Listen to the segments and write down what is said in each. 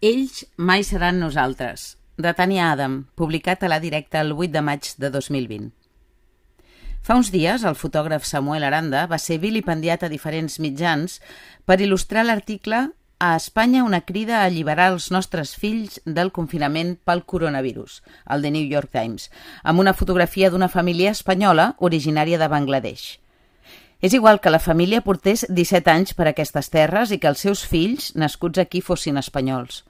Ells mai seran nosaltres, de Tania Adam, publicat a la directa el 8 de maig de 2020. Fa uns dies, el fotògraf Samuel Aranda va ser vilipendiat a diferents mitjans per il·lustrar l'article a Espanya una crida a alliberar els nostres fills del confinament pel coronavirus, el The New York Times, amb una fotografia d'una família espanyola originària de Bangladesh. És igual que la família portés 17 anys per aquestes terres i que els seus fills, nascuts aquí, fossin espanyols.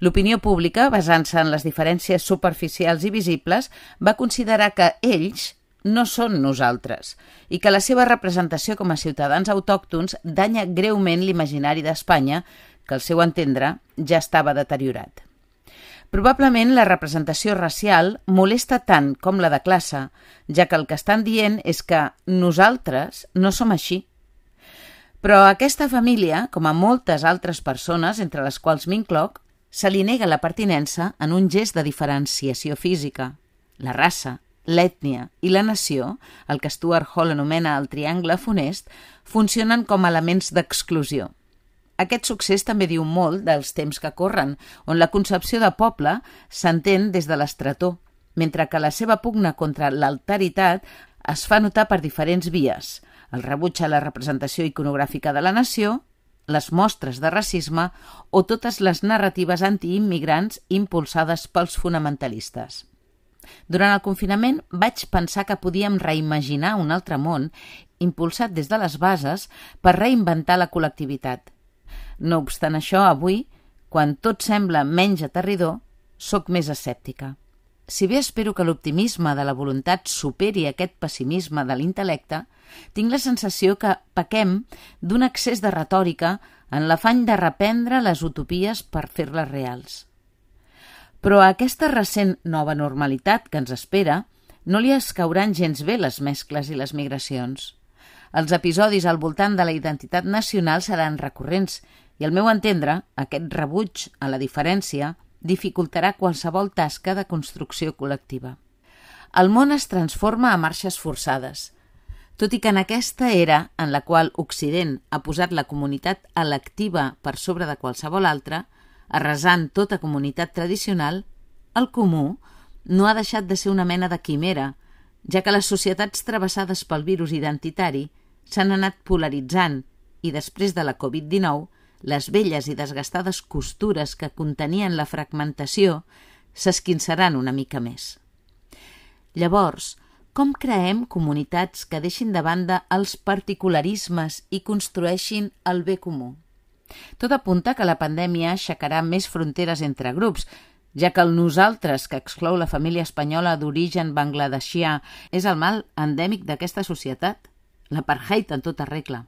L'opinió pública, basant-se en les diferències superficials i visibles, va considerar que ells no són nosaltres i que la seva representació com a ciutadans autòctons danya greument l'imaginari d'Espanya, que al seu entendre ja estava deteriorat. Probablement la representació racial molesta tant com la de classe, ja que el que estan dient és que nosaltres no som així. Però aquesta família, com a moltes altres persones, entre les quals m'incloc, se li nega la pertinença en un gest de diferenciació física. La raça, l'ètnia i la nació, el que Stuart Hall anomena el triangle funest, funcionen com a elements d'exclusió. Aquest succés també diu molt dels temps que corren, on la concepció de poble s'entén des de l'estretó, mentre que la seva pugna contra l'alteritat es fa notar per diferents vies, el rebuig a la representació iconogràfica de la nació les mostres de racisme o totes les narratives antiimmigrants impulsades pels fonamentalistes. Durant el confinament vaig pensar que podíem reimaginar un altre món impulsat des de les bases per reinventar la col·lectivitat. No obstant això, avui, quan tot sembla menys aterridor, sóc més escèptica. Si bé espero que l'optimisme de la voluntat superi aquest pessimisme de l'intel·lecte, tinc la sensació que pequem d'un excés de retòrica en l'afany de reprendre les utopies per fer-les reals. Però a aquesta recent nova normalitat que ens espera no li escauran gens bé les mescles i les migracions. Els episodis al voltant de la identitat nacional seran recurrents i, al meu entendre, aquest rebuig a la diferència dificultarà qualsevol tasca de construcció col·lectiva. El món es transforma a marxes forçades – tot i que en aquesta era, en la qual Occident ha posat la comunitat electiva per sobre de qualsevol altra, arrasant tota comunitat tradicional, el comú no ha deixat de ser una mena de quimera, ja que les societats travessades pel virus identitari s'han anat polaritzant i després de la Covid-19, les velles i desgastades costures que contenien la fragmentació s'esquinçaran una mica més. Llavors, com creem comunitats que deixin de banda els particularismes i construeixin el bé comú? Tot apunta que la pandèmia aixecarà més fronteres entre grups, ja que el nosaltres que exclou la família espanyola d'origen bangladexià és el mal endèmic d'aquesta societat, l'apartheid en tota regla.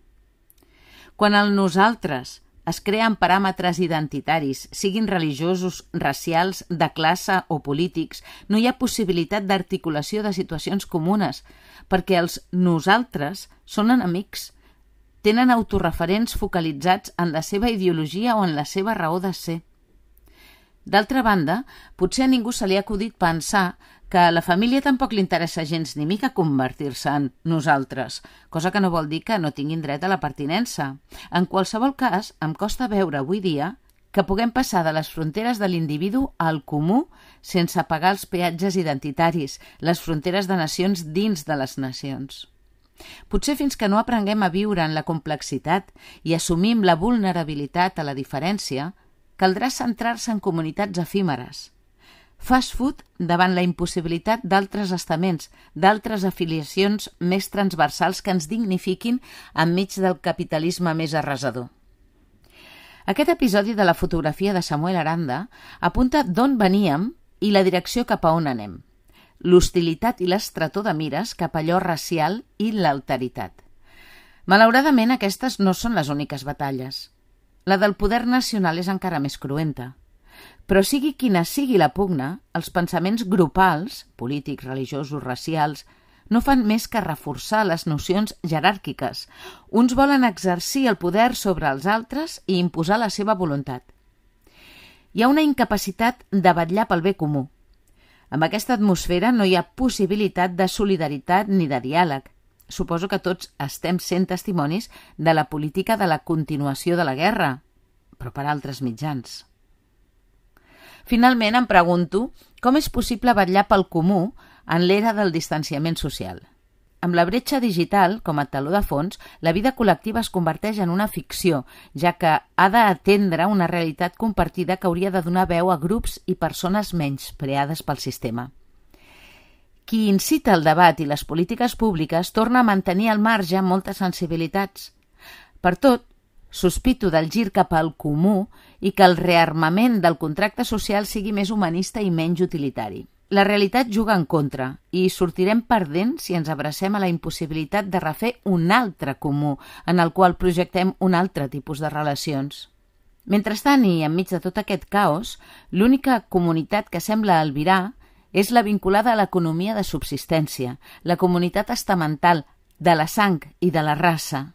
Quan el nosaltres es creen paràmetres identitaris, siguin religiosos, racials, de classe o polítics, no hi ha possibilitat d'articulació de situacions comunes, perquè els nosaltres són enemics, tenen autorreferents focalitzats en la seva ideologia o en la seva raó de ser. D'altra banda, potser a ningú se li ha acudit pensar que a la família tampoc li interessa gens ni mica convertir-se en nosaltres, cosa que no vol dir que no tinguin dret a la pertinença. En qualsevol cas, em costa veure avui dia que puguem passar de les fronteres de l'individu al comú sense pagar els peatges identitaris, les fronteres de nacions dins de les nacions. Potser fins que no aprenguem a viure en la complexitat i assumim la vulnerabilitat a la diferència, caldrà centrar-se en comunitats efímeres. Fast food davant la impossibilitat d'altres estaments, d'altres afiliacions més transversals que ens dignifiquin enmig del capitalisme més arrasador. Aquest episodi de la fotografia de Samuel Aranda apunta d'on veníem i la direcció cap a on anem. L'hostilitat i l'estretó de mires cap allò racial i l'alteritat. Malauradament, aquestes no són les úniques batalles. La del poder nacional és encara més cruenta. Però sigui quina sigui la pugna, els pensaments grupals, polítics, religiosos, racials, no fan més que reforçar les nocions jeràrquiques. Uns volen exercir el poder sobre els altres i imposar la seva voluntat. Hi ha una incapacitat de vetllar pel bé comú. Amb aquesta atmosfera no hi ha possibilitat de solidaritat ni de diàleg, suposo que tots estem sent testimonis de la política de la continuació de la guerra, però per altres mitjans. Finalment em pregunto com és possible vetllar pel comú en l'era del distanciament social. Amb la bretxa digital com a taló de fons, la vida col·lectiva es converteix en una ficció, ja que ha d'atendre una realitat compartida que hauria de donar veu a grups i persones menys preades pel sistema. Qui incita el debat i les polítiques públiques torna a mantenir al marge moltes sensibilitats. Per tot, sospito del gir cap al comú i que el rearmament del contracte social sigui més humanista i menys utilitari. La realitat juga en contra i sortirem perdent si ens abracem a la impossibilitat de refer un altre comú en el qual projectem un altre tipus de relacions. Mentrestant i enmig de tot aquest caos, l'única comunitat que sembla albirar és la vinculada a l'economia de subsistència, la comunitat estamental, de la sang i de la raça.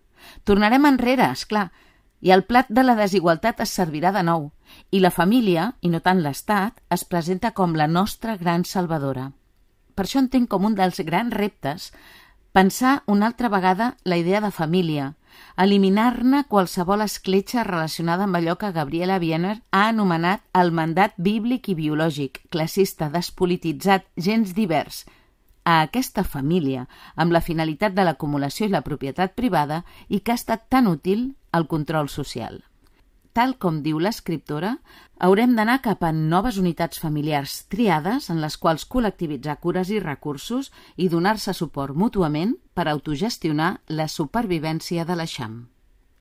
Tornarem enrere, és clar, i el plat de la desigualtat es servirà de nou, i la família, i no tant l'Estat, es presenta com la nostra gran salvadora. Per això entenc com un dels grans reptes pensar una altra vegada la idea de família, eliminar-ne qualsevol escletxa relacionada amb allò que Gabriela Wiener ha anomenat el mandat bíblic i biològic, classista, despolititzat, gens divers, a aquesta família amb la finalitat de l'acumulació i la propietat privada i que ha estat tan útil al control social. Tal com diu l'escriptora, haurem d'anar cap a noves unitats familiars triades en les quals col·lectivitzar cures i recursos i donar-se suport mútuament per autogestionar la supervivència de l'eixam.